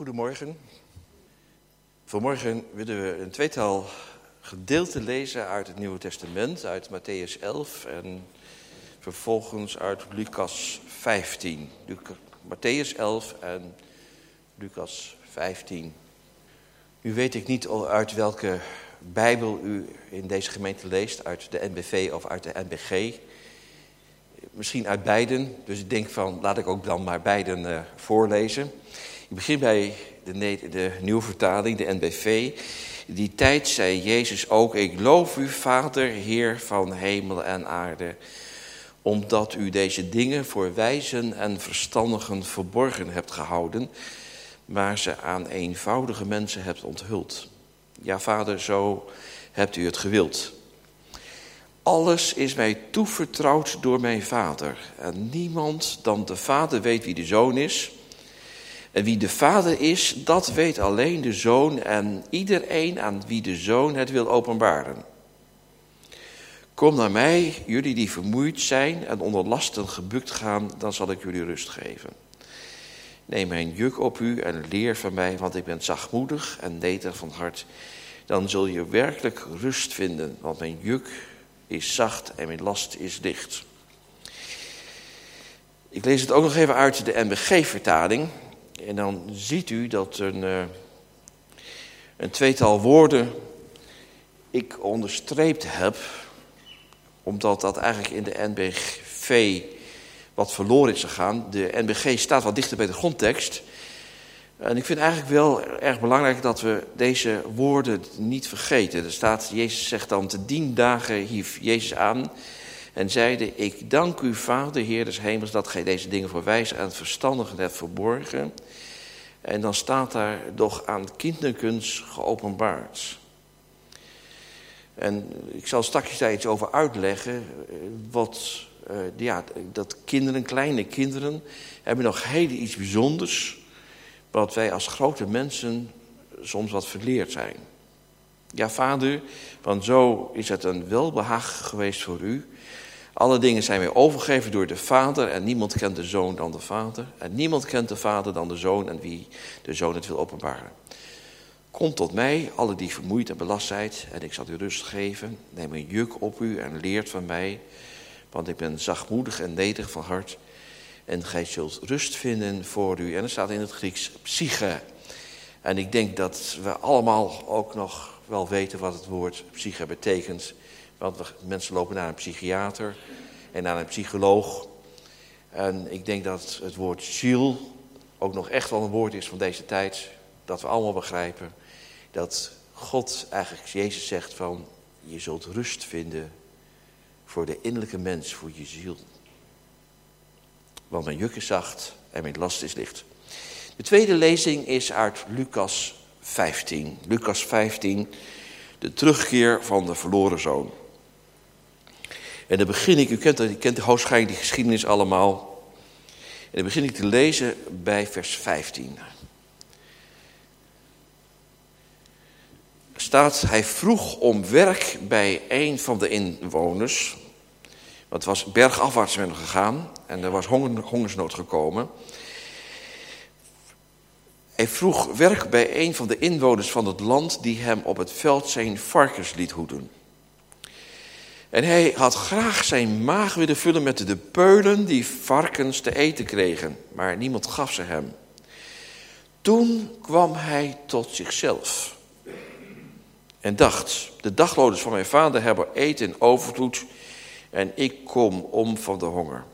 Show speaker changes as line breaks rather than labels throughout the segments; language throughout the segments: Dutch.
Goedemorgen. Vanmorgen willen we een tweetal gedeelten lezen uit het Nieuwe Testament, uit Matthäus 11 en vervolgens uit Lucas 15. Matthäus 11 en Lucas 15. Nu weet ik niet uit welke Bijbel u in deze gemeente leest, uit de NBV of uit de NBG. Misschien uit beiden, dus ik denk van laat ik ook dan maar beiden uh, voorlezen. Ik begin bij de, de nieuwe vertaling, de NBV. Die tijd zei Jezus ook, ik loof u, Vader, Heer van hemel en aarde, omdat u deze dingen voor wijzen en verstandigen verborgen hebt gehouden, maar ze aan eenvoudige mensen hebt onthuld. Ja, Vader, zo hebt u het gewild. Alles is mij toevertrouwd door mijn Vader. En niemand dan de Vader weet wie de Zoon is en wie de vader is, dat weet alleen de zoon en iedereen aan wie de zoon het wil openbaren. Kom naar mij, jullie die vermoeid zijn en onder lasten gebukt gaan, dan zal ik jullie rust geven. Neem mijn juk op u en leer van mij, want ik ben zachtmoedig en nederig van hart. Dan zul je werkelijk rust vinden, want mijn juk is zacht en mijn last is licht. Ik lees het ook nog even uit de NBG-vertaling. En dan ziet u dat een, uh, een tweetal woorden ik onderstreept heb, omdat dat eigenlijk in de NBG wat verloren is gegaan. De NBG staat wat dichter bij de grondtekst. En ik vind eigenlijk wel erg belangrijk dat we deze woorden niet vergeten. Er staat, Jezus zegt dan, te dien dagen hief Jezus aan en zeide, ik dank u Vader, Heer des hemels, dat gij deze dingen voor wijs en verstandigen hebt verborgen. En dan staat daar doch aan kinderkunst geopenbaard. En ik zal straks daar iets over uitleggen. Eh, wat, uh, ja, dat kinderen, kleine kinderen, hebben nog heel iets bijzonders. Wat wij als grote mensen soms wat verleerd zijn. Ja, vader, want zo is het een welbehagen geweest voor u alle dingen zijn weer overgegeven door de Vader en niemand kent de Zoon dan de Vader. En niemand kent de Vader dan de Zoon en wie de Zoon het wil openbaren. Kom tot mij, alle die vermoeid en belast zijn, en ik zal u rust geven. Neem een juk op u en leert van mij, want ik ben zachtmoedig en nederig van hart. En gij zult rust vinden voor u. En er staat in het Grieks psyche. En ik denk dat we allemaal ook nog wel weten wat het woord psyche betekent. Want mensen lopen naar een psychiater en naar een psycholoog. En ik denk dat het woord ziel ook nog echt wel een woord is van deze tijd. Dat we allemaal begrijpen dat God eigenlijk Jezus zegt van... je zult rust vinden voor de innerlijke mens, voor je ziel. Want mijn juk is zacht en mijn last is licht. De tweede lezing is uit Lucas 15. Lucas 15, de terugkeer van de verloren zoon. En dan begin ik, u kent, u kent die geschiedenis allemaal. En dan begin ik te lezen bij vers 15. Er staat, hij vroeg om werk bij een van de inwoners. Want het was bergafwaarts gegaan en er was honger, hongersnood gekomen. Hij vroeg werk bij een van de inwoners van het land die hem op het veld zijn varkens liet hoeden. En hij had graag zijn maag willen vullen met de peulen die varkens te eten kregen, maar niemand gaf ze hem. Toen kwam hij tot zichzelf en dacht, de dagloners van mijn vader hebben eten in overvloed en ik kom om van de honger.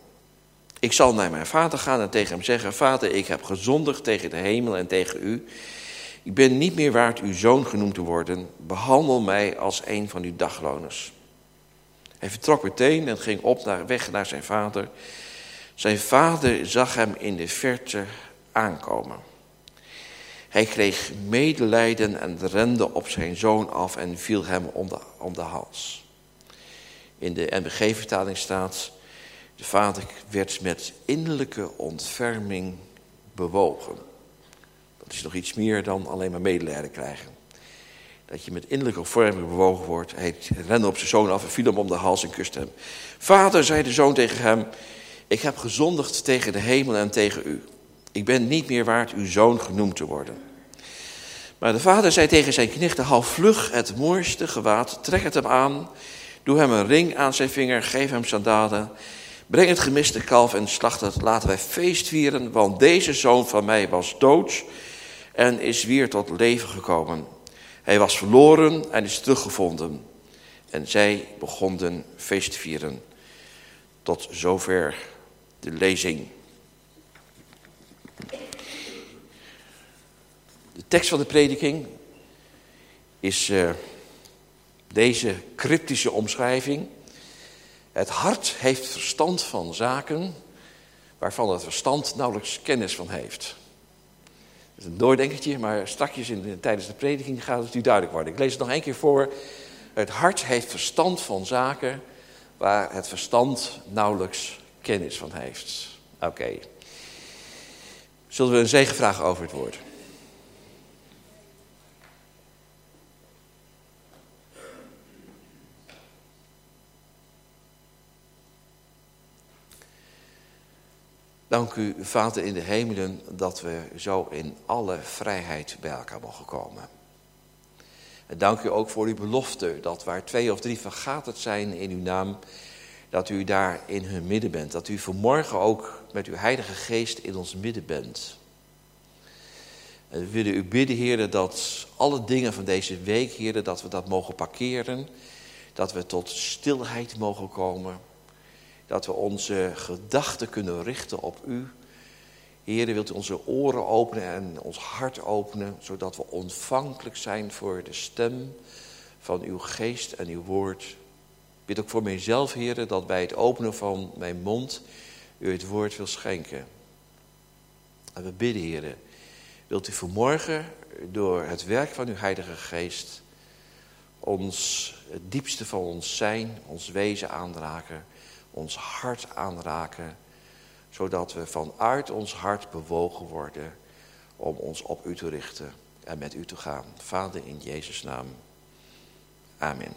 Ik zal naar mijn vader gaan en tegen hem zeggen, vader, ik heb gezondigd tegen de hemel en tegen u. Ik ben niet meer waard uw zoon genoemd te worden. Behandel mij als een van uw dagloners. Hij vertrok meteen en ging op naar weg naar zijn vader. Zijn vader zag hem in de verte aankomen. Hij kreeg medelijden en rende op zijn zoon af en viel hem om de, om de hals. In de NBG-vertaling staat, de vader werd met innerlijke ontferming bewogen. Dat is nog iets meer dan alleen maar medelijden krijgen dat je met innerlijke vorming bewogen wordt. Hij rende op zijn zoon af en viel hem om de hals en kuste hem. Vader, zei de zoon tegen hem, ik heb gezondigd tegen de hemel en tegen u. Ik ben niet meer waard uw zoon genoemd te worden. Maar de vader zei tegen zijn knechten, hou vlug het mooiste gewaad, trek het hem aan, doe hem een ring aan zijn vinger, geef hem sandalen, breng het gemiste kalf en slacht het, laten wij feest vieren, want deze zoon van mij was dood en is weer tot leven gekomen. Hij was verloren en is teruggevonden. En zij begonnen feest vieren. Tot zover de lezing. De tekst van de prediking is uh, deze cryptische omschrijving. Het hart heeft verstand van zaken waarvan het verstand nauwelijks kennis van heeft. Is een doordenkertje, maar strakjes in, tijdens de prediking gaat het u duidelijk worden. Ik lees het nog één keer voor. Het hart heeft verstand van zaken waar het verstand nauwelijks kennis van heeft. Oké. Zullen we een zegen vragen over het woord? Dank u, Vader in de hemelen, dat we zo in alle vrijheid bij elkaar mogen komen. En dank u ook voor uw belofte dat waar twee of drie vergaterd zijn in uw naam, dat u daar in hun midden bent. Dat u vanmorgen ook met uw heilige geest in ons midden bent. En we willen u bidden, heren, dat alle dingen van deze week, heren, dat we dat mogen parkeren. Dat we tot stilheid mogen komen. Dat we onze gedachten kunnen richten op u. Heren, wilt u onze oren openen en ons hart openen, zodat we ontvankelijk zijn voor de stem van uw geest en uw woord. Ik bid ook voor mijzelf, heren, dat bij het openen van mijn mond u het woord wil schenken. En we bidden, heren, wilt u vanmorgen door het werk van uw heilige geest ons, het diepste van ons zijn, ons wezen aanraken, ons hart aanraken zodat we vanuit ons hart bewogen worden om ons op u te richten en met u te gaan. Vader, in Jezus' naam. Amen.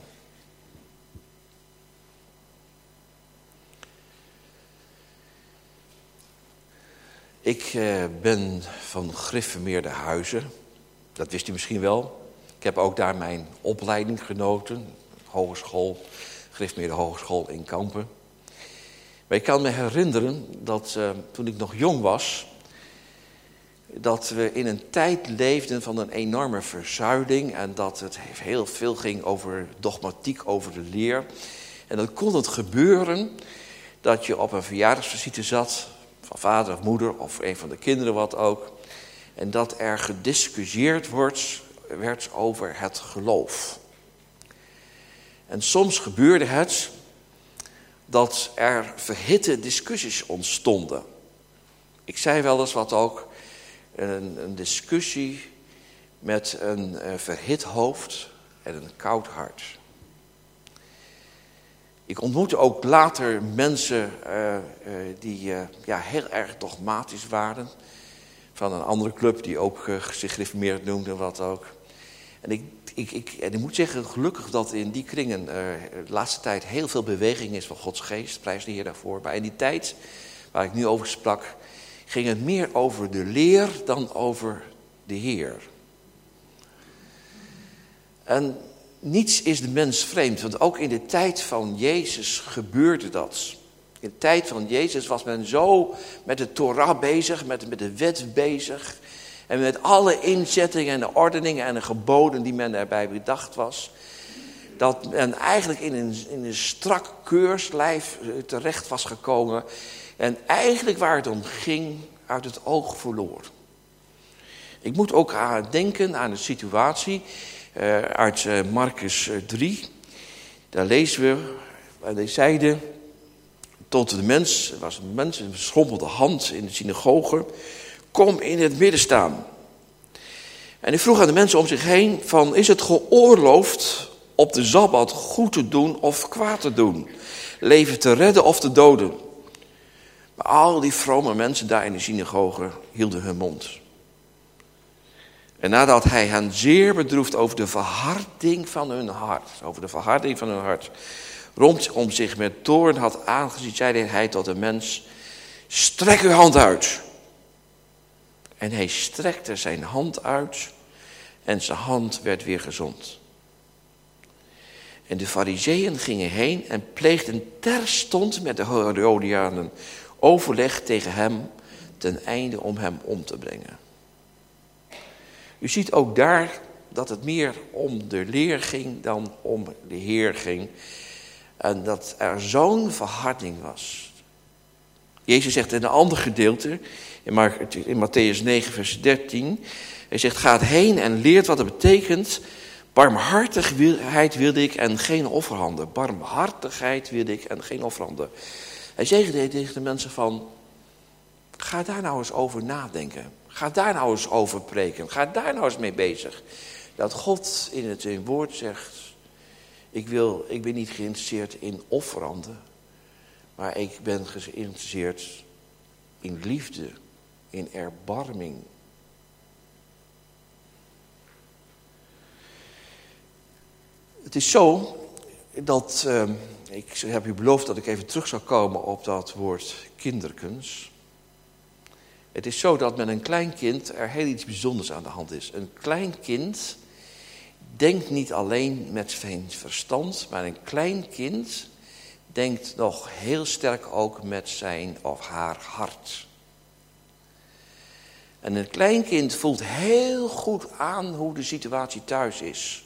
Ik eh, ben van Griffemeerde Huizen. Dat wist u misschien wel. Ik heb ook daar mijn opleiding genoten. Hogeschool, Griffemeerde Hogeschool in Kampen. Maar ik kan me herinneren dat uh, toen ik nog jong was, dat we in een tijd leefden van een enorme verzuiding en dat het heel veel ging over dogmatiek, over de leer. En dan kon het gebeuren dat je op een verjaardagsvisite zat, van vader of moeder of een van de kinderen wat ook, en dat er gediscussieerd wordt, werd over het geloof. En soms gebeurde het dat er verhitte discussies ontstonden. Ik zei wel eens wat ook, een, een discussie met een uh, verhit hoofd en een koud hart. Ik ontmoette ook later mensen uh, uh, die ja, heel erg dogmatisch waren. Van een andere club die ook zich gereformeerd noemde, wat ook. En ik ik, ik, en ik moet zeggen, gelukkig dat in die kringen uh, de laatste tijd heel veel beweging is van Gods geest. Prijs de Heer daarvoor. Maar in die tijd waar ik nu over sprak, ging het meer over de leer dan over de Heer. En niets is de mens vreemd, want ook in de tijd van Jezus gebeurde dat. In de tijd van Jezus was men zo met de Torah bezig, met, met de wet bezig. En met alle inzettingen en de ordeningen en de geboden die men daarbij bedacht was. Dat men eigenlijk in een, in een strak keurslijf eh, terecht was gekomen. En eigenlijk waar het om ging, uit het oog verloor. Ik moet ook aan denken aan de situatie uh, uit uh, Marcus 3. Daar lezen we, waar hij zeide tot de mens, was een mens, een schommelde hand in de synagoge kom in het midden staan. En hij vroeg aan de mensen om zich heen van, is het geoorloofd op de Sabbat goed te doen of kwaad te doen? Leven te redden of te doden? Maar al die vrome mensen daar in de synagoge hielden hun mond. En nadat hij hen zeer bedroefd over de verharding van hun hart, over de verharding van hun hart, rondom zich met toorn had aangezien, zei hij tot de mens, strek uw hand uit. En hij strekte zijn hand uit en zijn hand werd weer gezond. En de fariseeën gingen heen en pleegden terstond met de Herodianen overleg tegen hem ten einde om hem om te brengen. U ziet ook daar dat het meer om de leer ging dan om de Heer ging. En dat er zo'n verharding was. Jezus zegt in een ander gedeelte, in Matthäus 9, vers 13. Hij zegt, gaat heen en leert wat het betekent. Barmhartigheid wilde ik en geen offerhanden. Barmhartigheid wilde ik en geen offerhanden. Hij zegt tegen de mensen van, ga daar nou eens over nadenken. Ga daar nou eens over preken. Ga daar nou eens mee bezig. Dat God in het woord zegt, ik, wil, ik ben niet geïnteresseerd in offeranden. Maar ik ben geïnteresseerd in liefde, in erbarming. Het is zo dat, uh, ik heb u beloofd dat ik even terug zou komen op dat woord kinderkens. Het is zo dat met een klein kind er heel iets bijzonders aan de hand is. Een klein kind denkt niet alleen met zijn verstand, maar een klein kind denkt nog heel sterk ook met zijn of haar hart. En een kleinkind voelt heel goed aan hoe de situatie thuis is.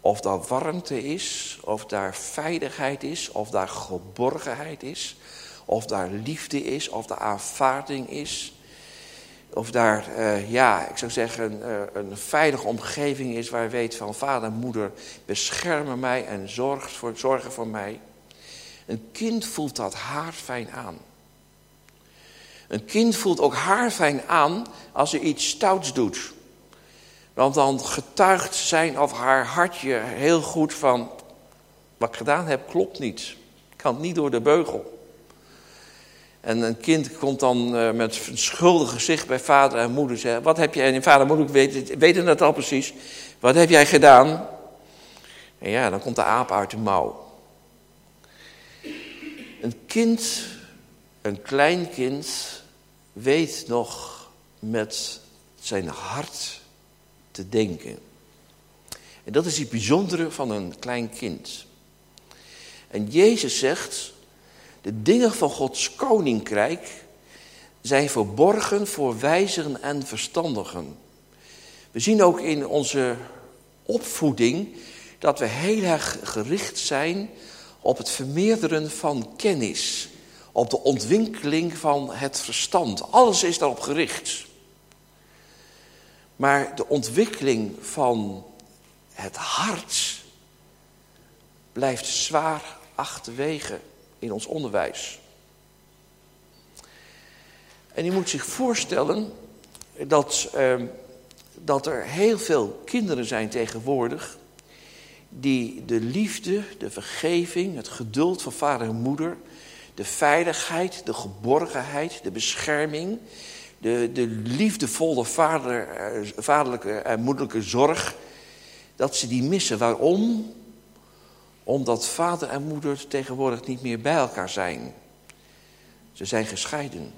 Of daar warmte is, of daar veiligheid is, of daar geborgenheid is, of daar liefde is, of daar aanvaarding is. Of daar, uh, ja, ik zou zeggen, uh, een veilige omgeving is waar je weet van vader en moeder beschermen mij en zorgt voor, zorgen voor mij. Een kind voelt dat haarfijn aan. Een kind voelt ook haarfijn aan als hij iets stouts doet. Want dan getuigt zijn of haar hartje heel goed van... wat ik gedaan heb klopt niet. Ik kan niet door de beugel. En een kind komt dan uh, met een schuldig gezicht bij vader en moeder zeggen... wat heb jij, en vader en moeder weten, weten dat al precies... wat heb jij gedaan? En ja, dan komt de aap uit de mouw. Een kind, een klein kind, weet nog met zijn hart te denken. En dat is het bijzondere van een klein kind. En Jezus zegt, de dingen van Gods koninkrijk zijn verborgen voor wijzigen en verstandigen. We zien ook in onze opvoeding dat we heel erg gericht zijn op het vermeerderen van kennis, op de ontwikkeling van het verstand. Alles is daarop gericht. Maar de ontwikkeling van het hart blijft zwaar achterwege in ons onderwijs. En je moet zich voorstellen dat, uh, dat er heel veel kinderen zijn tegenwoordig die de liefde, de vergeving, het geduld van vader en moeder, de veiligheid, de geborgenheid, de bescherming, de, de liefdevolle vader, eh, vaderlijke en moederlijke zorg, dat ze die missen. Waarom? Omdat vader en moeder tegenwoordig niet meer bij elkaar zijn. Ze zijn gescheiden.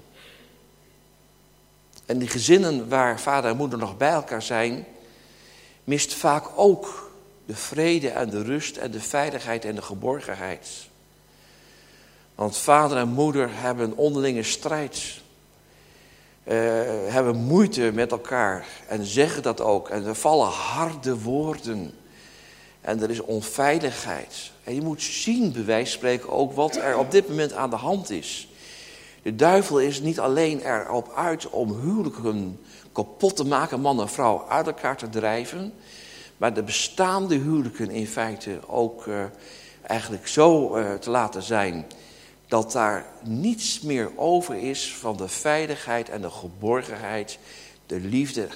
En die gezinnen waar vader en moeder nog bij elkaar zijn, mist vaak ook de vrede en de rust en de veiligheid en de geborgenheid. Want vader en moeder hebben onderlinge strijd. Uh, hebben moeite met elkaar en zeggen dat ook. En er vallen harde woorden. En er is onveiligheid. En je moet zien, bij wijze van spreken, ook wat er op dit moment aan de hand is. De duivel is niet alleen erop uit om huwelijken kapot te maken, man en vrouw uit elkaar te drijven. Maar de bestaande huwelijken in feite ook uh, eigenlijk zo uh, te laten zijn dat daar niets meer over is van de veiligheid en de geborgenheid, de liefde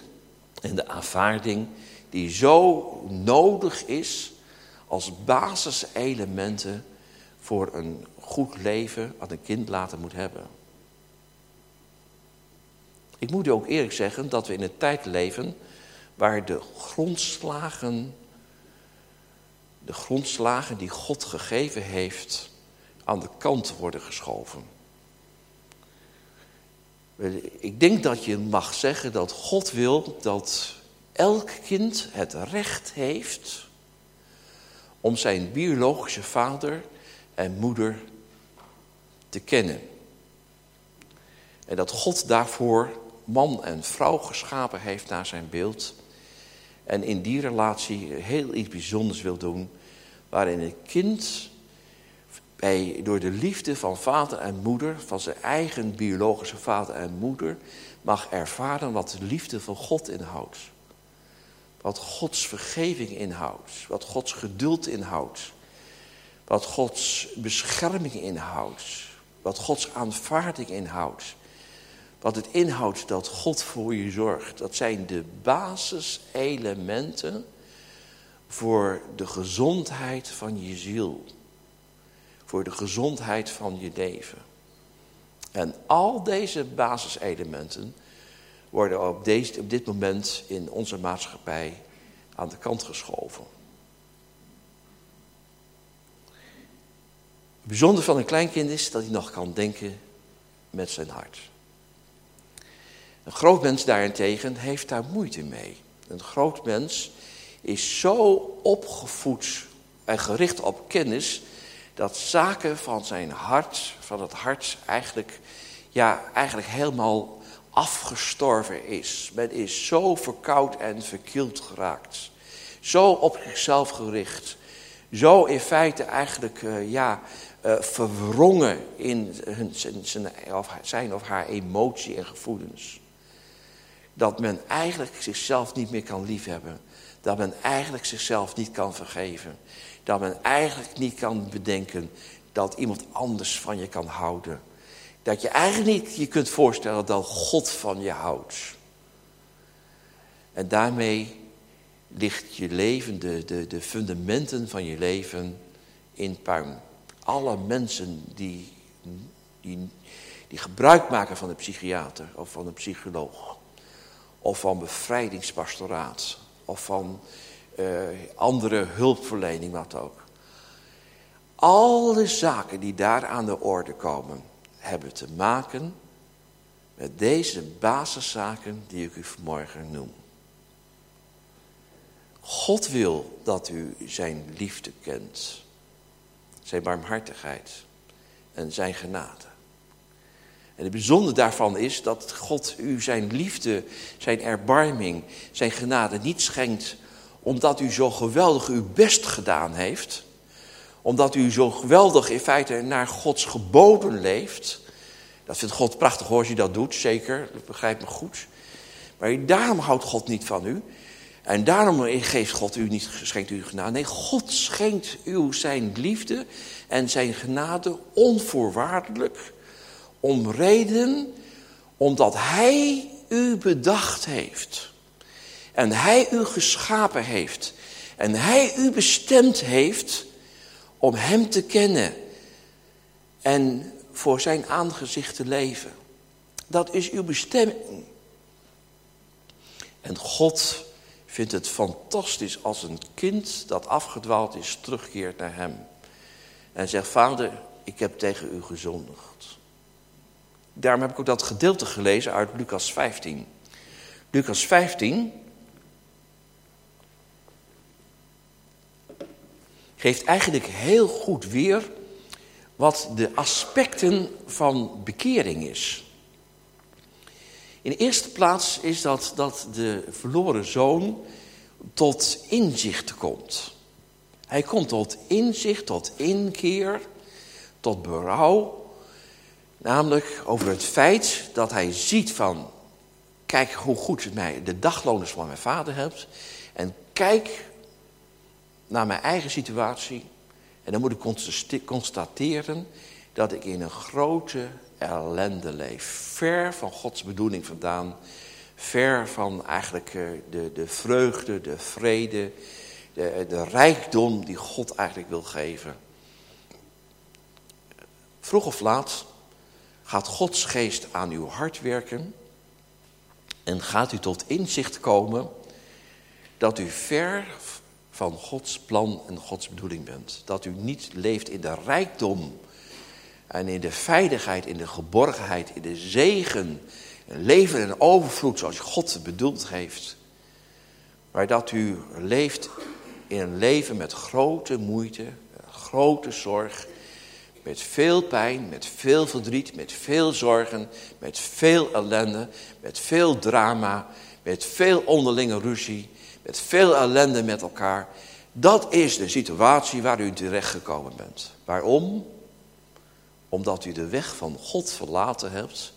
en de aanvaarding die zo nodig is als basiselementen voor een goed leven wat een kind later moet hebben. Ik moet u ook eerlijk zeggen dat we in een tijd leven waar de grondslagen, de grondslagen die God gegeven heeft, aan de kant worden geschoven. Ik denk dat je mag zeggen dat God wil dat elk kind het recht heeft om zijn biologische vader en moeder te kennen. En dat God daarvoor man en vrouw geschapen heeft naar zijn beeld. En in die relatie heel iets bijzonders wil doen. Waarin het kind door de liefde van vader en moeder, van zijn eigen biologische vader en moeder, mag ervaren wat de liefde van God inhoudt. Wat Gods vergeving inhoudt. Wat Gods geduld inhoudt. Wat Gods bescherming inhoudt. Wat Gods aanvaarding inhoudt. Wat het inhoudt dat God voor je zorgt. Dat zijn de basiselementen voor de gezondheid van je ziel. Voor de gezondheid van je leven. En al deze basiselementen worden op, deze, op dit moment in onze maatschappij aan de kant geschoven. Het bijzondere van een kleinkind is dat hij nog kan denken met zijn hart. Een groot mens daarentegen heeft daar moeite mee. Een groot mens is zo opgevoed en gericht op kennis dat zaken van zijn hart, van het hart eigenlijk, ja, eigenlijk helemaal afgestorven is. Men is zo verkoud en verkield geraakt. Zo op zichzelf gericht. Zo in feite eigenlijk uh, ja, uh, verwrongen in hun, zijn, of zijn of haar emotie en gevoelens. Dat men eigenlijk zichzelf niet meer kan liefhebben. Dat men eigenlijk zichzelf niet kan vergeven. Dat men eigenlijk niet kan bedenken dat iemand anders van je kan houden. Dat je eigenlijk niet je kunt voorstellen dat God van je houdt. En daarmee ligt je leven, de, de, de fundamenten van je leven in puin. Alle mensen die, die, die gebruik maken van een psychiater of van een psycholoog. Of van bevrijdingspastoraat. Of van andere hulpverlening, wat ook. Alle zaken die daar aan de orde komen hebben te maken met deze basiszaken die ik u vanmorgen noem. God wil dat u zijn liefde kent, zijn barmhartigheid en zijn genade. En het bijzondere daarvan is dat God u zijn liefde, zijn erbarming, zijn genade niet schenkt omdat u zo geweldig uw best gedaan heeft omdat u zo geweldig in feite naar Gods geboden leeft. Dat vindt God prachtig hoor als je dat doet, zeker, dat begrijpt me goed. Maar daarom houdt God niet van u. En daarom geeft God u niet, schenkt u genade. Nee, God schenkt u zijn liefde en zijn genade onvoorwaardelijk. Om reden, omdat hij u bedacht heeft. En hij u geschapen heeft. En hij u bestemd heeft om Hem te kennen en voor Zijn aangezicht te leven. Dat is uw bestemming. En God vindt het fantastisch als een kind dat afgedwaald is terugkeert naar Hem. En zegt, vader, ik heb tegen u gezondigd. Daarom heb ik ook dat gedeelte gelezen uit Lucas 15. Lucas 15, geeft eigenlijk heel goed weer wat de aspecten van bekering is. In de eerste plaats is dat dat de verloren zoon tot inzicht komt. Hij komt tot inzicht, tot inkeer, tot berouw. Namelijk over het feit dat hij ziet van... kijk hoe goed mij de dagloners van mijn vader hebt. En kijk naar mijn eigen situatie. En dan moet ik constateren dat ik in een grote ellende leef. Ver van Gods bedoeling vandaan. Ver van eigenlijk eh, de, de vreugde, de vrede, de, de rijkdom die God eigenlijk wil geven. Vroeg of laat gaat Gods geest aan uw hart werken. En gaat u tot inzicht komen dat u ver van Gods plan en Gods bedoeling bent. Dat u niet leeft in de rijkdom en in de veiligheid, in de geborgenheid, in de zegen Een leven in overvloed zoals God bedoeld heeft. Maar dat u leeft in een leven met grote moeite, grote zorg, met veel pijn, met veel verdriet, met veel zorgen, met veel ellende, met veel drama, met veel onderlinge ruzie, met veel ellende met elkaar. Dat is de situatie waar u terecht gekomen bent. Waarom? Omdat u de weg van God verlaten hebt.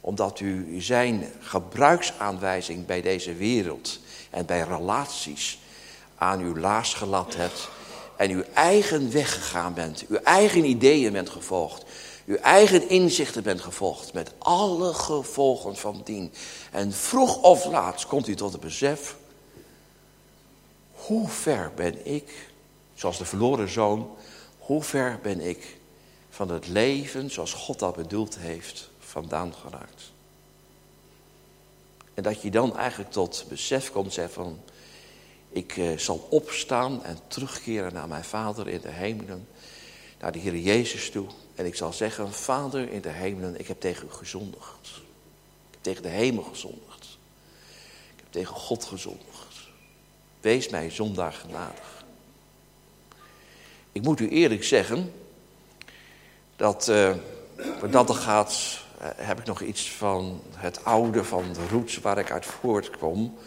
Omdat u zijn gebruiksaanwijzing bij deze wereld en bij relaties aan uw laars gelat hebt. En uw eigen weg gegaan bent. Uw eigen ideeën bent gevolgd. Uw eigen inzichten bent gevolgd. Met alle gevolgen van dien. En vroeg of laat komt u tot het besef. Hoe ver ben ik, zoals de verloren zoon. Hoe ver ben ik van het leven zoals God dat bedoeld heeft vandaan geraakt. En dat je dan eigenlijk tot besef komt zeggen van... ik eh, zal opstaan en terugkeren naar mijn Vader in de hemelen... naar de Heer Jezus toe. En ik zal zeggen, Vader in de hemelen, ik heb tegen u gezondigd. Ik heb tegen de hemel gezondigd. Ik heb tegen God gezondigd. Wees mij zondaar genadig. Ik moet u eerlijk zeggen dat uh, wat dat er gaat, uh, heb ik nog iets van het oude, van de roots waar ik uit voortkom.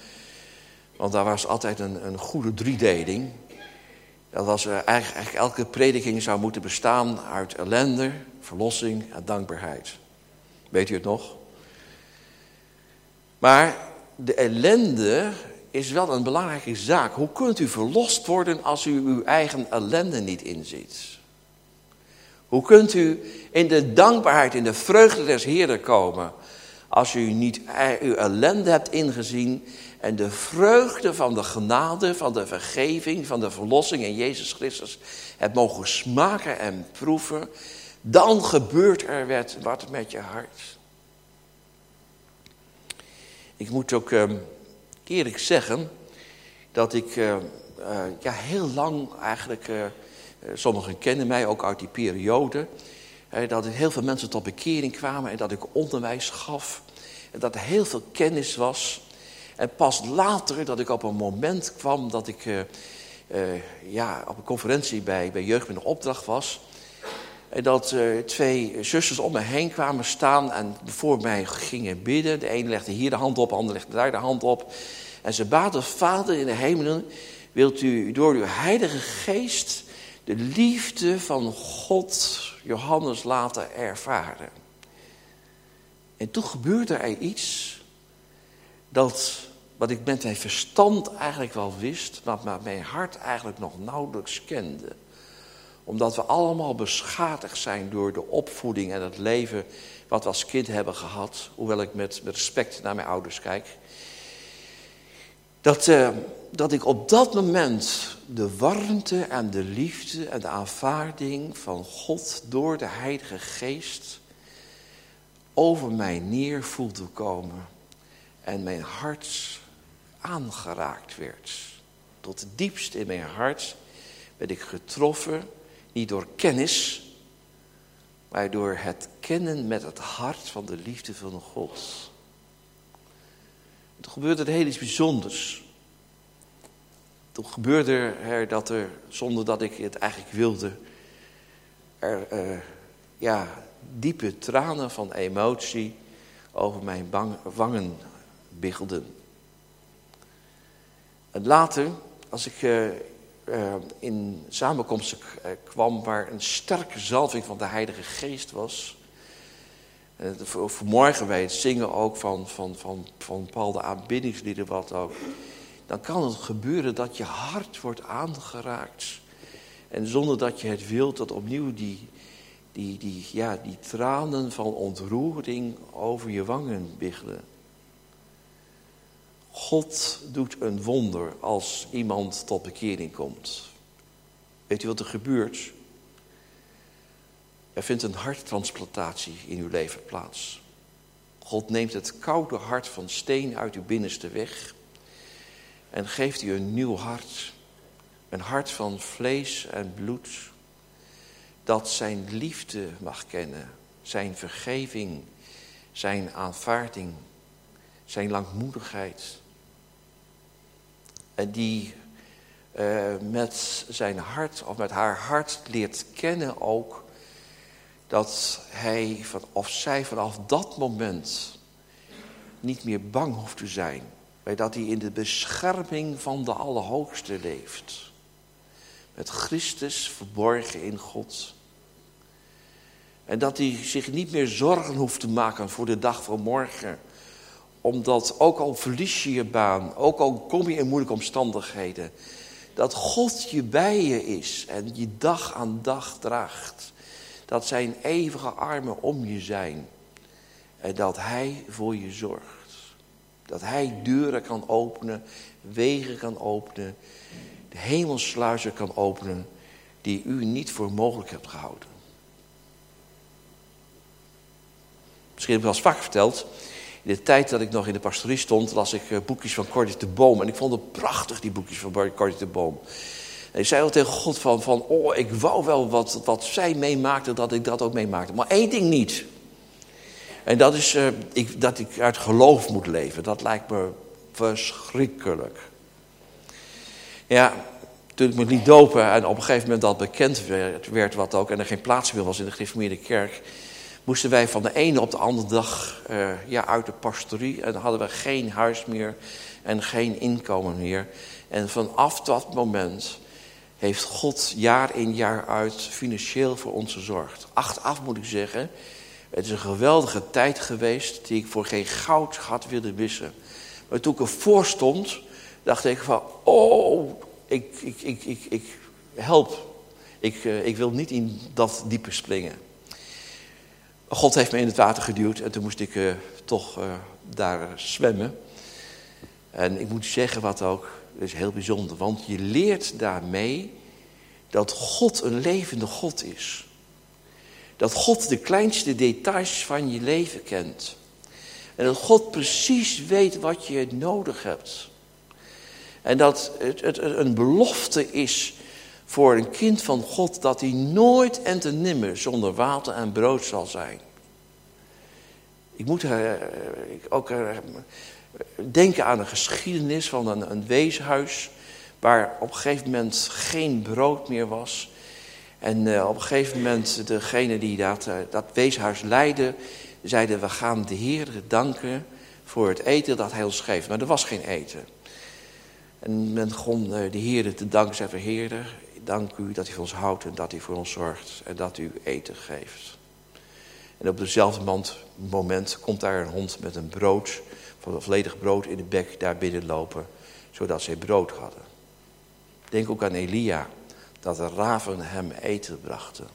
Want daar was altijd een, een goede driedeling. Dat was eigenlijk, eigenlijk elke prediking zou moeten bestaan uit ellende, verlossing en dankbaarheid. Weet u het nog? Maar de ellende is wel een belangrijke zaak. Hoe kunt u verlost worden als u uw eigen ellende niet inziet? Hoe kunt u in de dankbaarheid, in de vreugde des Heeren komen... als u niet uw ellende hebt ingezien... en de vreugde van de genade, van de vergeving, van de verlossing in Jezus Christus... hebt mogen smaken en proeven... dan gebeurt er wat met je hart. Ik moet ook uh, eerlijk zeggen dat ik uh, uh, ja, heel lang eigenlijk eh, sommigen kennen mij ook uit die periode. Dat er heel veel mensen tot bekering kwamen en dat ik onderwijs gaf. En dat er heel veel kennis was. En pas later dat ik op een moment kwam dat ik ja, op een conferentie bij, bij Jeugd met een opdracht was. En dat uh, twee zusters om me heen kwamen staan en voor mij gingen bidden. De ene legde hier de hand op, de andere legde daar de hand op. En ze baden, Vader in de hemelen, wilt u door uw heilige geest de liefde van God Johannes laten ervaren. En toen gebeurde er iets dat wat ik met mijn verstand eigenlijk wel wist, maar mijn hart eigenlijk nog nauwelijks kende. Omdat we allemaal beschadigd zijn door de opvoeding en het leven wat we als kind hebben gehad. Hoewel ik met respect naar mijn ouders kijk. Dat, uh, dat ik op dat moment de warmte en de liefde en de aanvaarding van God door de Heilige Geest over mij neer voelde komen. En mijn hart aangeraakt werd. Tot diepst in mijn hart werd ik getroffen, niet door kennis, maar door het kennen met het hart van de liefde van God. Toen gebeurde er heel iets bijzonders. Toen gebeurde er dat er, zonder dat ik het eigenlijk wilde, er uh, ja, diepe tranen van emotie over mijn bang, wangen biggelden. En later, als ik uh, uh, in samenkomsten kwam waar een sterke zalving van de Heilige Geest was. vanmorgen wij het zingen ook van, van, van, van bepaalde aanbiddingslieden, wat ook dan kan het gebeuren dat je hart wordt aangeraakt. En zonder dat je het wilt, dat opnieuw die, die, die, ja, die tranen van ontroering over je wangen biggelen. God doet een wonder als iemand tot bekering komt. Weet u wat er gebeurt? Er vindt een harttransplantatie in uw leven plaats. God neemt het koude hart van steen uit uw binnenste weg en geeft u een nieuw hart. Een hart van vlees en bloed. Dat zijn liefde mag kennen. Zijn vergeving. Zijn aanvaarding. Zijn langmoedigheid. En die uh, met zijn hart of met haar hart leert kennen ook dat hij of zij vanaf dat moment niet meer bang hoeft te zijn. Maar dat hij in de bescherming van de Allerhoogste leeft. Met Christus verborgen in God. En dat hij zich niet meer zorgen hoeft te maken voor de dag van morgen. Omdat ook al verlies je je baan, ook al kom je in moeilijke omstandigheden. Dat God je bij je is en je dag aan dag draagt. Dat zijn eeuwige armen om je zijn. En dat hij voor je zorgt. Dat hij deuren kan openen, wegen kan openen, de hemelsluizen kan openen die u niet voor mogelijk hebt gehouden. Misschien heb ik wel eens vaak verteld. In de tijd dat ik nog in de pastorie stond, las ik eh, boekjes van Corrie de Boom. En ik vond het prachtig, die boekjes van Corrie de Boom. En ik zei al tegen God van, van oh, ik wou wel wat, wat zij meemaakte, dat ik dat ook meemaakte. Maar één ding niet. En dat is uh, ik, dat ik uit geloof moet leven. Dat lijkt me verschrikkelijk. Ja, toen ik me liet dopen en op een gegeven moment dat bekend werd, werd wat ook... en er geen plaats meer was in de gereformeerde kerk... moesten wij van de ene op de andere dag uh, ja, uit de pastorie... en hadden we geen huis meer en geen inkomen meer. En vanaf dat moment heeft God jaar in jaar uit financieel voor ons gezorgd. Achteraf moet ik zeggen, het is een geweldige tijd geweest die ik voor geen goud had willen missen. Maar toen ik ervoor stond, dacht ik van, oh, ik, ik, ik, ik, ik help. Ik, uh, ik wil niet in dat diepe springen. God heeft me in het water geduwd en toen moest ik uh, toch uh, daar zwemmen. En ik moet zeggen wat ook, dat is heel bijzonder, want je leert daarmee dat God een levende God is. Dat God de kleinste details van je leven kent. En dat God precies weet wat je nodig hebt. En dat het, het een belofte is voor een kind van God dat hij nooit en te nimmer zonder water en brood zal zijn. Ik moet uh, ook uh, denken aan een geschiedenis van een, een weeshuis waar op een gegeven moment geen brood meer was. En uh, op een gegeven moment degene die dat, dat weeshuis leidde, zeiden we gaan de Heer danken voor het eten dat hij ons geeft. Maar er was geen eten. En men begon de Heer te danken, zei Heer, dank u dat u voor ons houdt en dat u voor ons zorgt en dat u eten geeft. En op dezelfde moment komt daar een hond met een brood, van volledig brood in de bek daar binnen lopen, zodat zij brood hadden. Denk ook aan Elia, dat de raven hem eten brachten.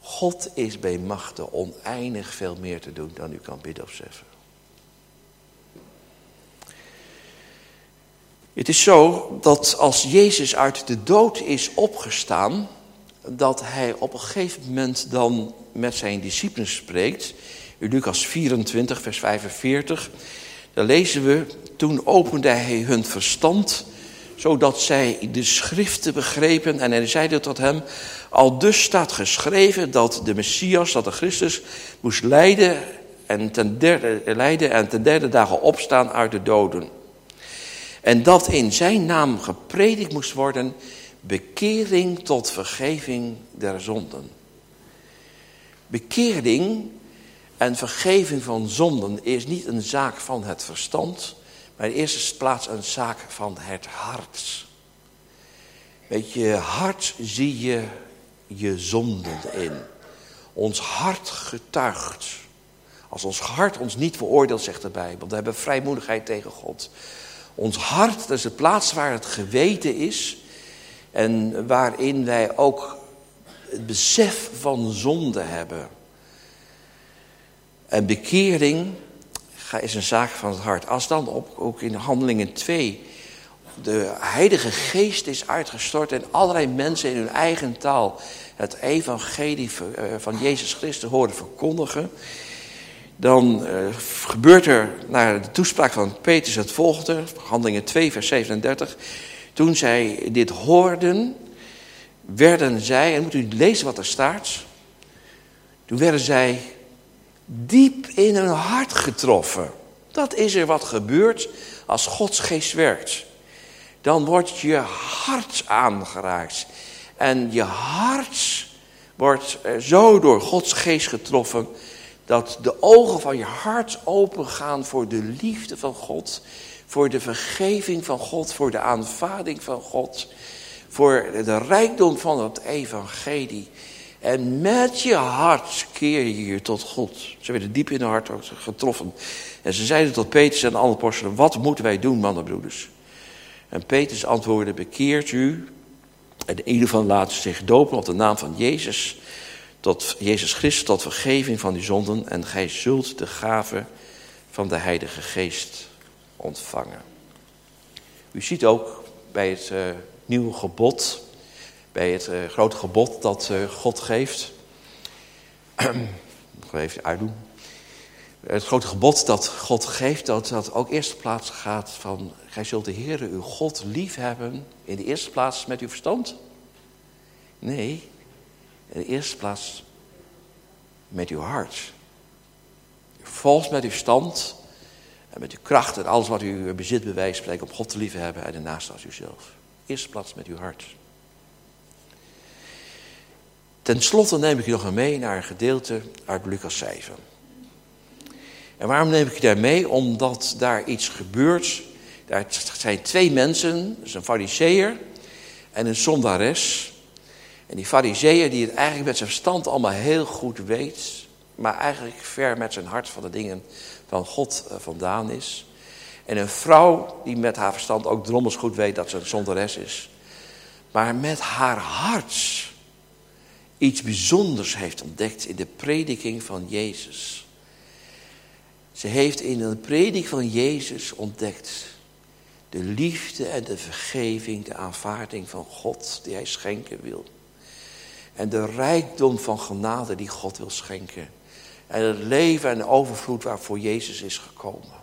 God is bij machten oneindig veel meer te doen dan u kan bidden of. Het is zo dat als Jezus uit de dood is opgestaan, dat hij op een gegeven moment dan met zijn discipelen spreekt. In Lucas 24, vers 45, daar lezen we, toen opende hij hun verstand zodat zij de schriften begrepen. En hij zeide tot hem, al dus staat geschreven dat de Messias, dat de Christus, moest lijden en ten derde, lijden en ten derde dagen opstaan uit de doden. En dat in zijn naam gepredikt moest worden, bekering tot vergeving der zonden. Bekering en vergeving van zonden is niet een zaak van het verstand, maar in eerste plaats een zaak van het hart. Met je hart zie je je zonden in. Ons hart getuigt. Als ons hart ons niet veroordeelt, zegt de Bijbel, dan hebben we vrijmoedigheid tegen God. Ons hart, dat is de plaats waar het geweten is. En waarin wij ook het besef van zonde hebben. En bekering is een zaak van het hart. Als dan op, ook in Handelingen 2 de Heilige Geest is uitgestort en allerlei mensen in hun eigen taal het evangelie eh, van Jezus Christus horen verkondigen, dan uh, gebeurt er naar de toespraak van Petrus het volgende, Handelingen 2 vers 37. Toen zij dit hoorden, werden zij, en moet u lezen wat er staat, toen werden zij diep in hun hart getroffen. Dat is er wat gebeurt als Gods geest werkt. Dan wordt je hart aangeraakt. En je hart wordt zo door Gods geest getroffen dat de ogen van je hart opengaan voor de liefde van God, voor de vergeving van God, voor de aanvaarding van God, voor de rijkdom van het evangelie. En met je hart keer je je tot God. Ze werden diep in hun hart getroffen. En ze zeiden tot Petrus en alle apostelen, wat moeten wij doen, mannenbroeders? En Petrus antwoordde, bekeert u. En ieder van laat zich dopen op de naam van Jezus, tot Jezus Christus, tot vergeving van die zonden. En gij zult de gave van de Heilige Geest ontvangen. U ziet ook bij het uh, nieuwe gebod bij het uh, grote gebod dat uh, God geeft. Ik even uitdoen. Het grote gebod dat God geeft, dat dat ook eerste plaats gaat van... Gij zult de Heere uw God lief hebben in de eerste plaats met uw verstand. Nee, in de eerste plaats met uw hart. Volgens met uw verstand en met uw kracht en alles wat u bezit bewijst... spreken op God te lief hebben en daarnaast als uzelf. Eerste plaats met uw hart. Ten slotte neem ik je nog mee naar een gedeelte uit Lucas 7. En waarom neem ik je daar mee? Omdat daar iets gebeurt. Daar zijn twee mensen, dus een fariseer en een zondares. En die fariseer die het eigenlijk met zijn verstand allemaal heel goed weet... maar eigenlijk ver met zijn hart van de dingen van God eh, vandaan is. En een vrouw die met haar verstand ook drommels goed weet dat ze een zondares is. Maar met haar hart iets bijzonders heeft ontdekt in de prediking van Jezus. Ze heeft in de prediking van Jezus ontdekt de liefde en de vergeving, de aanvaarding van God die hij schenken wil. En de rijkdom van genade die God wil schenken. En het leven en overvloed waarvoor Jezus is gekomen.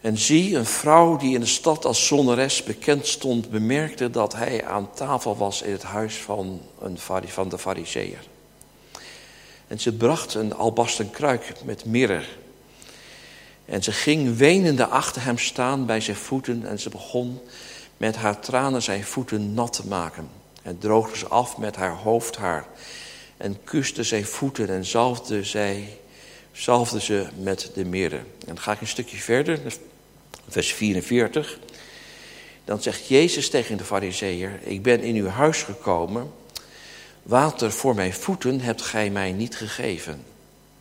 En zie, een vrouw die in de stad als zonneres bekend stond, bemerkte dat hij aan tafel was in het huis van, een, van de fariseer. En ze bracht een albasten kruik met mirre. En ze ging wenende achter hem staan bij zijn voeten en ze begon met haar tranen zijn voeten nat te maken. En droogde ze af met haar hoofdhaar en kuste zijn voeten en zalfde, zij, zalfde ze met de mirre. En dan ga ik een stukje verder, vers 44. Dan zegt Jezus tegen de fariseeër, ik ben in uw huis gekomen, water voor mijn voeten hebt gij mij niet gegeven.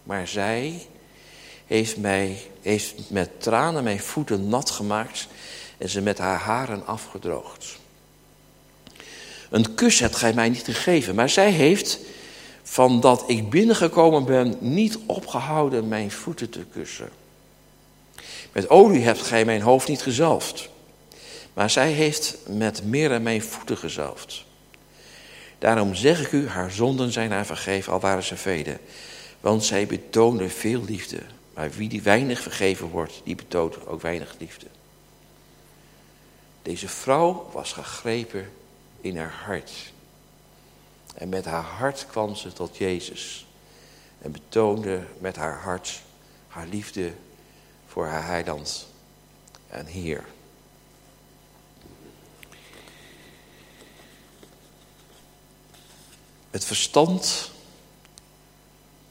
Maar zij heeft, mij, heeft met tranen mijn voeten nat gemaakt en ze met haar haren afgedroogd. Een kus hebt gij mij niet gegeven, maar zij heeft, van dat ik binnengekomen ben, niet opgehouden mijn voeten te kussen. Met olie hebt gij mijn hoofd niet gezalfd, maar zij heeft met mirre mijn voeten gezalfd. Daarom zeg ik u, haar zonden zijn haar vergeven, al waren ze vele. Want zij betoonde veel liefde. Maar wie die weinig vergeven wordt, die betoont ook weinig liefde. Deze vrouw was gegrepen in haar hart. En met haar hart kwam ze tot Jezus. En betoonde met haar hart haar liefde voor haar heiland en Heer. Het verstand,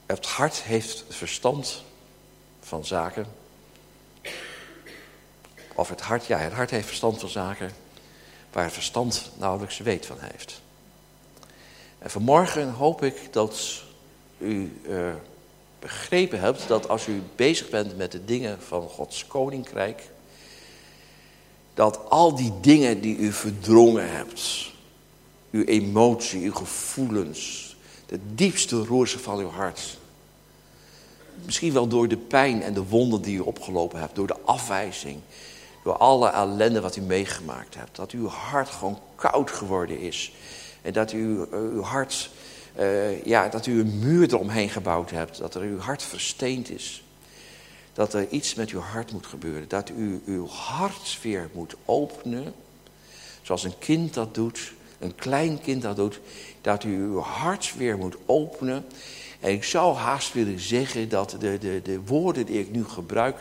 het hart heeft verstand van zaken. Of het hart, ja, het hart heeft verstand van zaken waar het verstand nauwelijks weet van heeft. En vanmorgen hoop ik dat u uh, begrepen hebt dat als u bezig bent met de dingen van Gods koninkrijk, dat al die dingen die u verdrongen hebt, uw emotie, uw gevoelens, de diepste roersen van uw hart, misschien wel door de pijn en de wonden die u opgelopen hebt, door de afwijzing, door alle ellende wat u meegemaakt hebt, dat uw hart gewoon koud geworden is en dat u, eh, uw hart uh, ja, dat u een muur eromheen gebouwd hebt. Dat er uw hart versteend is. Dat er iets met uw hart moet gebeuren. Dat u uw hart weer moet openen. Zoals een kind dat doet. Een klein kind dat doet. Dat u uw hart weer moet openen. En ik zou haast willen zeggen dat de, de, de woorden die ik nu gebruik,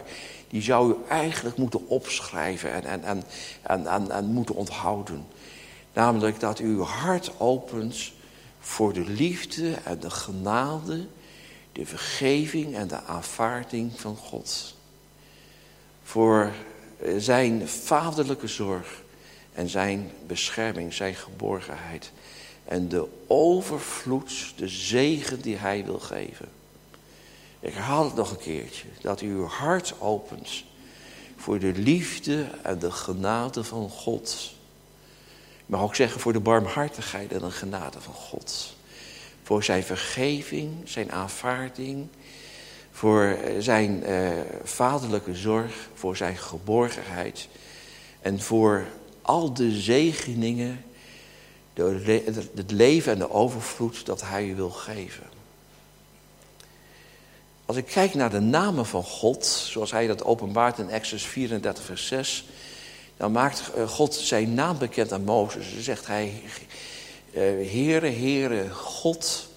die zou u eigenlijk moeten opschrijven en, en, en, en, en, en moeten onthouden. Namelijk dat u uw hart opent voor de liefde en de genade, de vergeving en de aanvaarding van God. Voor zijn vaderlijke zorg en zijn bescherming, zijn geborgenheid. En de overvloed, de zegen die hij wil geven. Ik herhaal het nog een keertje. Dat u uw hart opent voor de liefde en de genade van God. Ik mag ook zeggen voor de barmhartigheid en de genade van God. Voor zijn vergeving, zijn aanvaarding. Voor zijn eh, vaderlijke zorg, voor zijn geborgenheid. En voor al de zegeningen, het leven en de overvloed dat hij u wil geven. Als ik kijk naar de namen van God, zoals hij dat openbaart in Exodus 34, vers 6, dan maakt eh, God zijn naam bekend aan Mozes. Dan zegt hij, eh, Heere, Heere, God.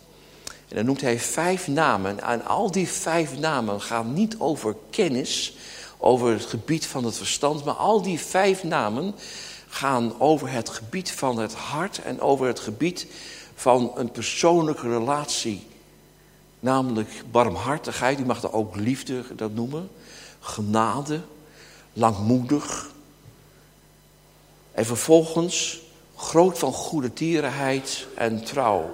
En dan noemt hij vijf namen. En al die vijf namen gaan niet over kennis, over het gebied van het verstand, maar al die vijf namen gaan over het gebied van het hart en over het gebied van een persoonlijke relatie. Namelijk barmhartigheid, u mag er ook liefde dat noemen. Genade, langmoedig. En vervolgens groot van goede tierenheid en trouw.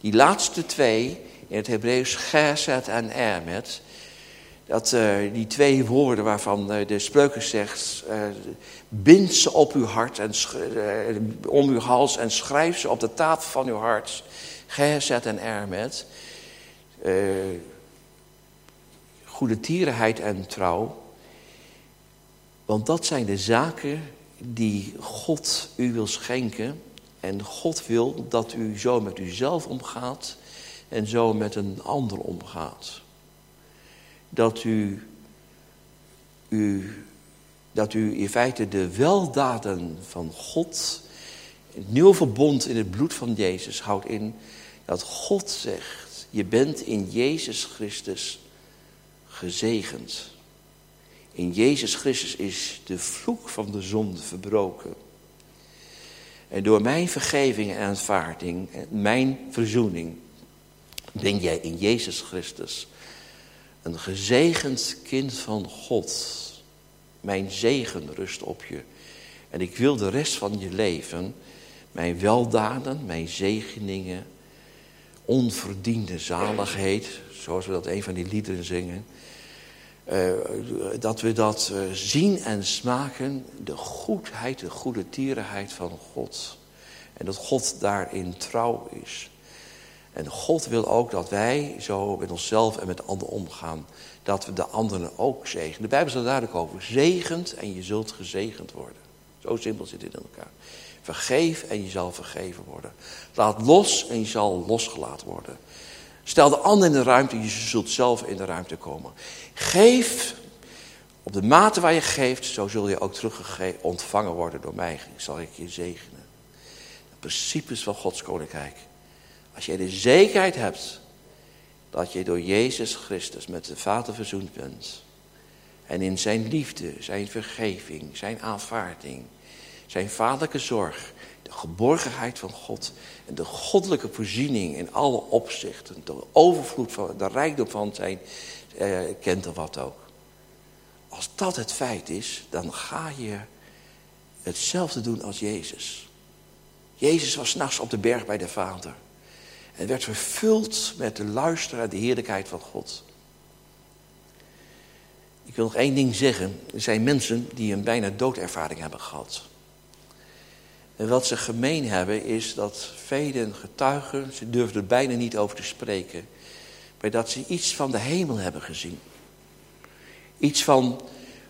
Die laatste twee, in het Hebreeuws geset en ermet, dat uh, die twee woorden waarvan uh, de spreuken zegt, uh, bind ze op uw hart en om uw hals en schrijf ze op de tafel van uw hart. Gezet en ermet. Goede tierenheid en trouw. Want dat zijn de zaken die God u wil schenken. En God wil dat u zo met uzelf omgaat en zo met een ander omgaat dat u, u, dat u in feite de weldaden van God, het nieuwe verbond in het bloed van Jezus, houdt in dat God zegt, je bent in Jezus Christus gezegend. In Jezus Christus is de vloek van de zonde verbroken. En door mijn vergeving en aanvaarding, mijn verzoening, ben jij in Jezus Christus een gezegend kind van God. Mijn zegen rust op je. En ik wil de rest van je leven, mijn weldaden, mijn zegeningen, onverdiende zaligheid, zoals we dat een van die liederen zingen. Uh, dat we dat uh, zien en smaken, de goedheid, de goede tierenheid van God. En dat God daarin trouw is. En God wil ook dat wij zo met onszelf en met anderen omgaan. Dat we de anderen ook zegenen. De Bijbel staat duidelijk over. Zegend en je zult gezegend worden. Zo simpel zit het in elkaar. Vergeef en je zal vergeven worden. Laat los en je zal losgelaten worden. Stel de ander in de ruimte, je zult zelf in de ruimte komen. Geef op de mate waar je geeft, zo zul je ook terug ontvangen worden door mij. Zal ik je zegenen. De principes van Gods koninkrijk. Als jij de zekerheid hebt dat je door Jezus Christus met de Vader verzoend bent. En in zijn liefde, zijn vergeving, zijn aanvaarding, zijn vaderlijke zorg, de geborgenheid van God en de goddelijke voorziening in alle opzichten, de overvloed van, de rijkdom van zijn eh, kent of wat ook. Als dat het feit is, dan ga je hetzelfde doen als Jezus. Jezus was nachts op de berg bij de Vader. En werd vervuld met de luister en de heerlijkheid van God. Ik wil nog één ding zeggen. Er zijn mensen die een bijna doodervaring hebben gehad. En wat ze gemeen hebben is dat velen getuigen, ze durfden er bijna niet over te spreken, maar dat ze iets van de hemel hebben gezien. Iets van,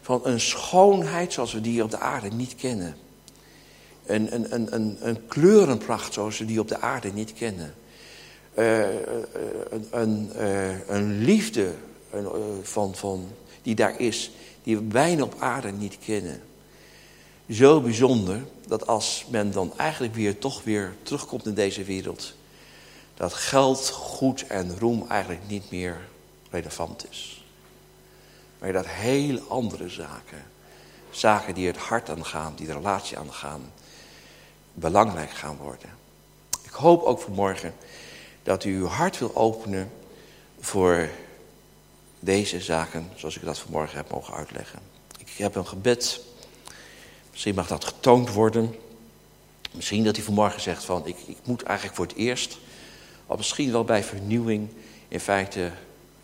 van een schoonheid zoals we die op de aarde niet kennen. Een, een, een, een, een kleurenpracht zoals we die op de aarde niet kennen. Uh, een, een, uh, een, liefde van, van, die daar is, die we bijna op aarde niet kennen. Zo bijzonder dat als men dan eigenlijk weer toch weer terugkomt in deze wereld, dat geld, goed en roem eigenlijk niet meer relevant is. Maar dat heel andere zaken, zaken die het hart aangaan, die de relatie aangaan, belangrijk gaan worden. Ik hoop ook vanmorgen dat u uw hart wil openen voor deze zaken, zoals ik dat vanmorgen heb mogen uitleggen. Ik heb een gebed, misschien mag dat getoond worden. Misschien dat hij vanmorgen zegt van, ik, ik moet eigenlijk voor het eerst, of misschien wel bij vernieuwing, in feite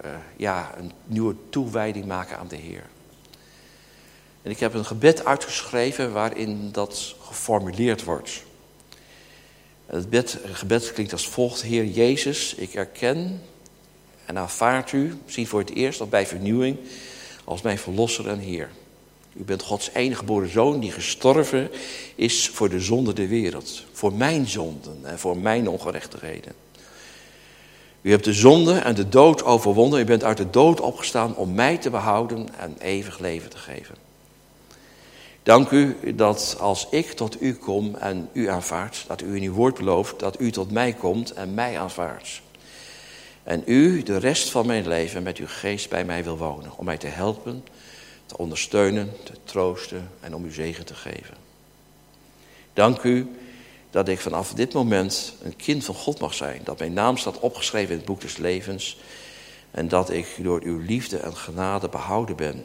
uh, ja, een nieuwe toewijding maken aan de Heer. En ik heb een gebed uitgeschreven waarin dat geformuleerd wordt. Het gebed, gebed klinkt als volgt. Heer Jezus, ik erken en aanvaard u, misschien voor het eerst of bij vernieuwing, als mijn verlosser en Heer. U bent Gods enige geboren zoon die gestorven is voor de zonde der wereld. Voor mijn zonden en voor mijn ongerechtigheden. U hebt de zonde en de dood overwonnen. U bent uit de dood opgestaan om mij te behouden en eeuwig leven te geven. Dank u dat als ik tot u kom en u aanvaardt, dat u in uw woord belooft dat u tot mij komt en mij aanvaardt. En u de rest van mijn leven met uw geest bij mij wil wonen, om mij te helpen, te ondersteunen, te troosten en om uw zegen te geven. Dank u dat ik vanaf dit moment een kind van God mag zijn. Dat mijn naam staat opgeschreven in het boek des levens. En dat ik door uw liefde en genade behouden ben.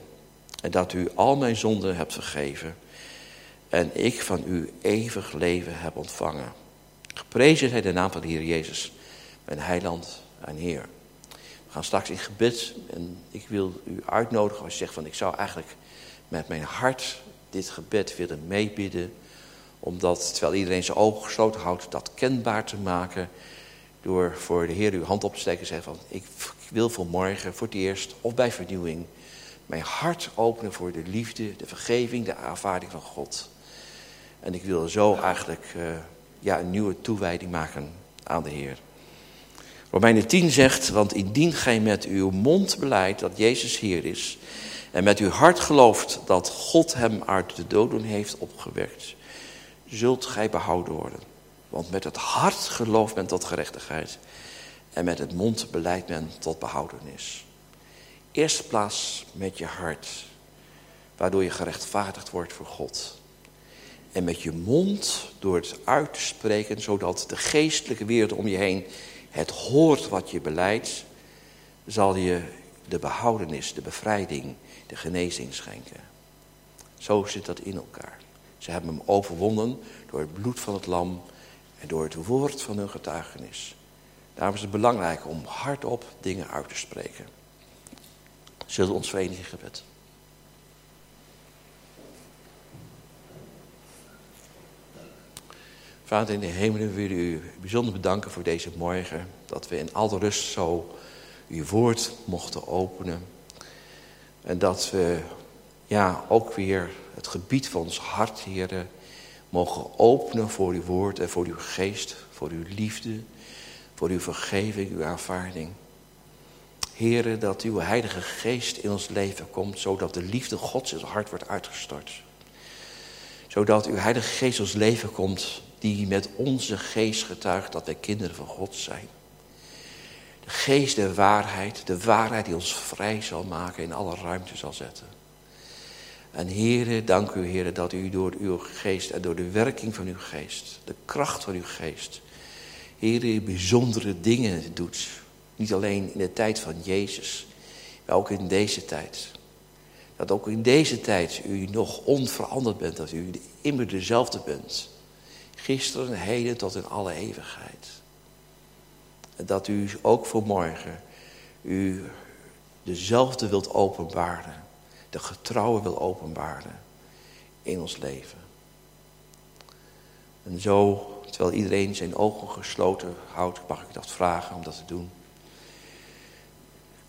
En dat u al mijn zonden hebt vergeven. En ik van u eeuwig leven heb ontvangen. Geprezen zij de naam van de Heer Jezus, mijn heiland en Heer. Gaan straks in gebed en ik wil u uitnodigen als je zegt van ik zou eigenlijk met mijn hart dit gebed willen meebidden omdat, terwijl iedereen zijn ogen gesloten houdt, dat kenbaar te maken. Door voor de Heer uw hand op te steken en zeggen van, ik wil voor morgen, voor het eerst, of bij vernieuwing, mijn hart openen voor de liefde, de vergeving, de aanvaarding van God. En ik wil zo eigenlijk uh, ja, een nieuwe toewijding maken aan de Heer. Romeinen 10 zegt, want indien gij met uw mond beleidt dat Jezus Heer is... en met uw hart gelooft dat God hem uit de doden heeft opgewekt zult gij behouden worden. Want met het hart gelooft men tot gerechtigheid. En met het mond beleidt men tot behoudenis. Eerste plaats met je hart. Waardoor je gerechtvaardigd wordt voor God. En met je mond door het uit te spreken. Zodat de geestelijke wereld om je heen het hoort wat je beleidt. Zal je de behoudenis, de bevrijding, de genezing schenken. Zo zit dat in elkaar. Ze hebben hem overwonnen door het bloed van het lam en door het woord van hun getuigenis. Daarom is het belangrijk om hardop dingen uit te spreken. Zullen ons verenigen gebed? Vader in de hemel, we willen u bijzonder bedanken voor deze morgen. Dat we in alle rust zo uw woord mochten openen. En dat we ja, ook weer het gebied van ons hart, heren, mogen openen voor uw woord en voor uw geest, voor uw liefde, voor uw vergeving, uw aanvaarding. Heren, dat uw heilige geest in ons leven komt, zodat de liefde Gods in ons hart wordt uitgestort. Zodat uw heilige geest ons leven komt, die met onze geest getuigt dat wij kinderen van God zijn. De geest der waarheid, de waarheid die ons vrij zal maken, in alle ruimte zal zetten. En heren, dank u heren dat u door uw geest en door de werking van uw geest, de kracht van uw geest, heren, bijzondere dingen doet. Niet alleen in de tijd van Jezus, maar ook in deze tijd. Dat ook in deze tijd u nog onveranderd bent, dat u immer dezelfde bent. Gisteren, heden tot in alle eeuwigheid. Dat u ook voor morgen u dezelfde wilt openbaren de getrouwen wil openbaren in ons leven. En zo, terwijl iedereen zijn ogen gesloten houdt, mag ik dat vragen om dat te doen.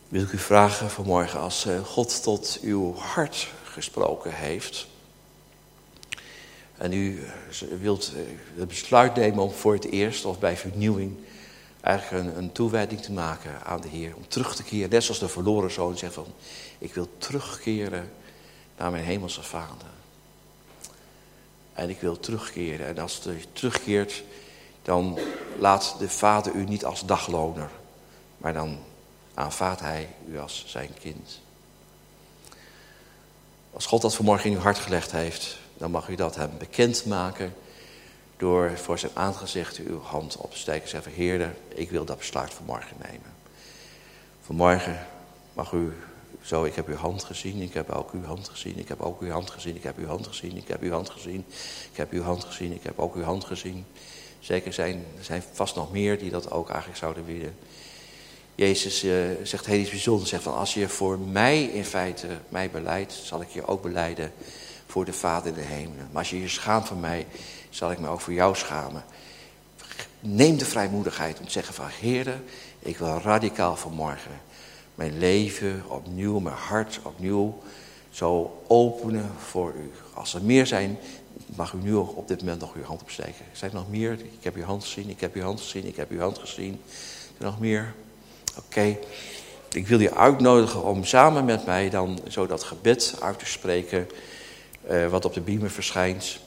Wil ik u vragen vanmorgen, als eh, God tot uw hart gesproken heeft. En u eh, wilt eh, het besluit nemen om voor het eerst of bij vernieuwing eigenlijk een, een toewijding te maken aan de Heer. Om terug te keren, net zoals de verloren zoon zegt van, ik wil terugkeren naar mijn hemelse vader. En ik wil terugkeren. En als je terugkeert, dan laat de Vader u niet als dagloner, maar dan aanvaardt Hij u als zijn kind. Als God dat vanmorgen in uw hart gelegd heeft, dan mag u dat hem bekendmaken door voor zijn aangezicht uw hand op te steken en zeggen, Heer, ik wil dat besluit vanmorgen nemen. Vanmorgen mag u zo, ik heb uw hand gezien, ik heb ook uw hand gezien, ik heb ook uw hand gezien, ik heb uw hand gezien, ik heb uw hand gezien, ik heb uw hand gezien, ik heb ook uw hand gezien. Zeker zijn, er zijn vast nog meer die dat ook eigenlijk zouden willen. Jezus uh, zegt heel iets bijzonders, zegt van als je voor mij in feite mij beleidt, zal ik je ook beleiden voor de Vader in de hemelen. Maar als je je schaamt voor mij, zal ik me ook voor jou schamen. Neem de vrijmoedigheid om te zeggen van Heer, ik wil radicaal vanmorgen mijn leven opnieuw, mijn hart opnieuw zo openen voor u. Als er meer zijn, mag u nu op dit moment nog uw hand opsteken. Zijn er nog meer? Ik heb uw hand gezien, ik heb uw hand gezien, ik heb uw hand gezien. Zijn er nog meer? Oké. Ik wil je uitnodigen om samen met mij dan zo dat gebed uit te spreken... Uh, wat op de beamer verschijnt.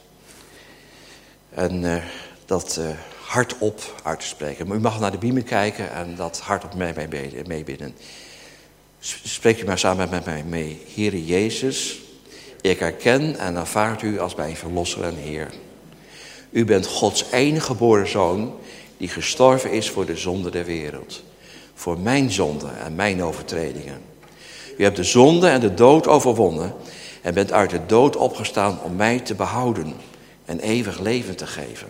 En uh, dat uh, hardop uit te spreken. U mag naar de beamer kijken en dat hardop mee, mee, meebidden. Spreek u maar samen met mij mee. Heere Jezus, ik herken en aanvaard u als mijn verlosser en Heer. U bent Gods enige geboren zoon die gestorven is voor de zonde der wereld. Voor mijn zonde en mijn overtredingen. U hebt de zonde en de dood overwonnen en bent uit de dood opgestaan om mij te behouden en eeuwig leven te geven.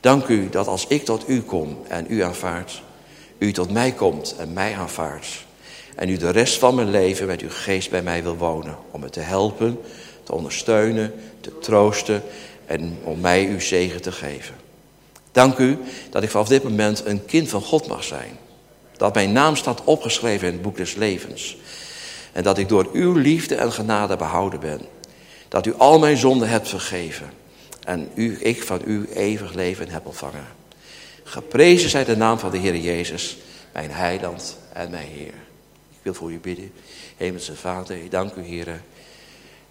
Dank u dat als ik tot u kom en u aanvaardt, u tot mij komt en mij aanvaardt. En u de rest van mijn leven met uw geest bij mij wil wonen. Om me te helpen, te ondersteunen, te troosten en om mij uw zegen te geven. Dank u dat ik vanaf dit moment een kind van God mag zijn. Dat mijn naam staat opgeschreven in het boek des levens. En dat ik door uw liefde en genade behouden ben. Dat u al mijn zonden hebt vergeven. En u, ik van u eeuwig leven heb ontvangen. Geprezen zij de naam van de Heer Jezus, mijn heiland en mijn Heer. Ik wil voor u bidden. Hemelse Vader, ik dank u, Heer,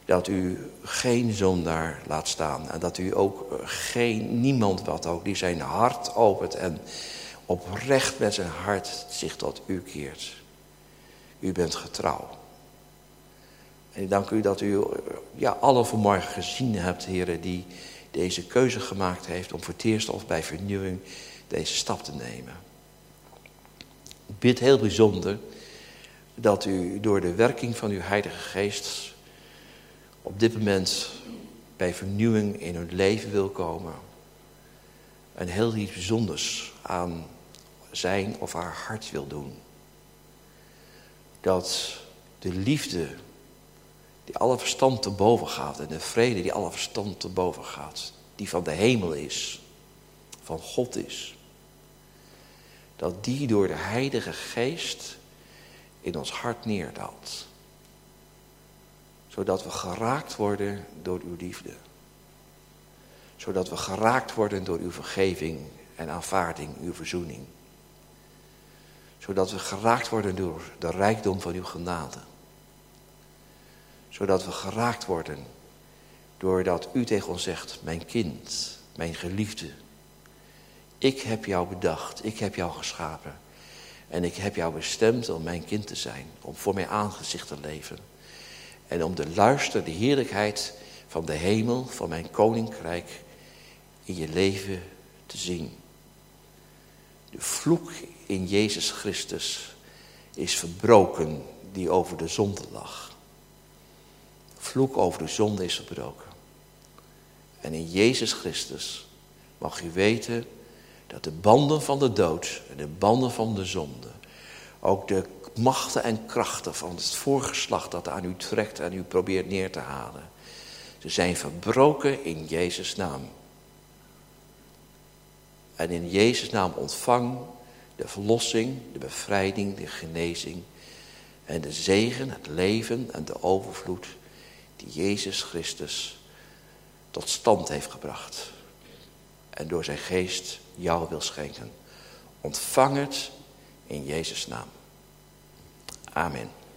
dat u geen zondaar laat staan. En dat u ook geen, niemand wat ook, die zijn hart opent en oprecht met zijn hart zich tot u keert. U bent getrouw. En ik dank u dat u ja, alle vanmorgen gezien hebt, heren, die deze keuze gemaakt heeft om voor het eerst of bij vernieuwing deze stap te nemen. Ik bid heel bijzonder dat u door de werking van uw Heilige Geest op dit moment bij vernieuwing in uw leven wil komen. En heel iets bijzonders aan zijn of haar hart wil doen. Dat de liefde die alle verstand te boven gaat en de vrede die alle verstand te boven gaat, die van de hemel is, van God is, dat die door de Heilige Geest in ons hart neerdaalt. Zodat we geraakt worden door uw liefde. Zodat we geraakt worden door uw vergeving en aanvaarding, uw verzoening. Zodat we geraakt worden door de rijkdom van uw genade. Zodat we geraakt worden doordat u tegen ons zegt, mijn kind, mijn geliefde. Ik heb jou bedacht, ik heb jou geschapen. En ik heb jou bestemd om mijn kind te zijn, om voor mijn aangezicht te leven. En om de luister, de heerlijkheid van de hemel, van mijn koninkrijk in je leven te zien. De vloek in Jezus Christus is verbroken die over de zonde lag. Vloek over de zonde is verbroken. En in Jezus Christus mag u weten dat de banden van de dood en de banden van de zonde, ook de machten en krachten van het voorgeslacht dat aan u trekt en u probeert neer te halen, ze zijn verbroken in Jezus' naam. En in Jezus' naam ontvang de verlossing, de bevrijding, de genezing en de zegen, het leven en de overvloed die Jezus Christus tot stand heeft gebracht. En door zijn geest jou wil schenken. Ontvang het in Jezus' naam. Amen.